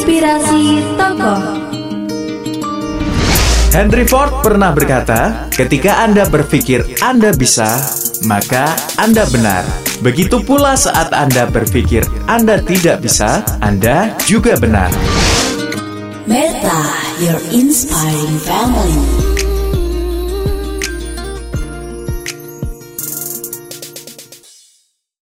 Inspirasi Tokoh Henry Ford pernah berkata, "Ketika Anda berpikir Anda bisa, maka Anda benar." Begitu pula saat Anda berpikir Anda tidak bisa, Anda juga benar. Meta, your inspiring family.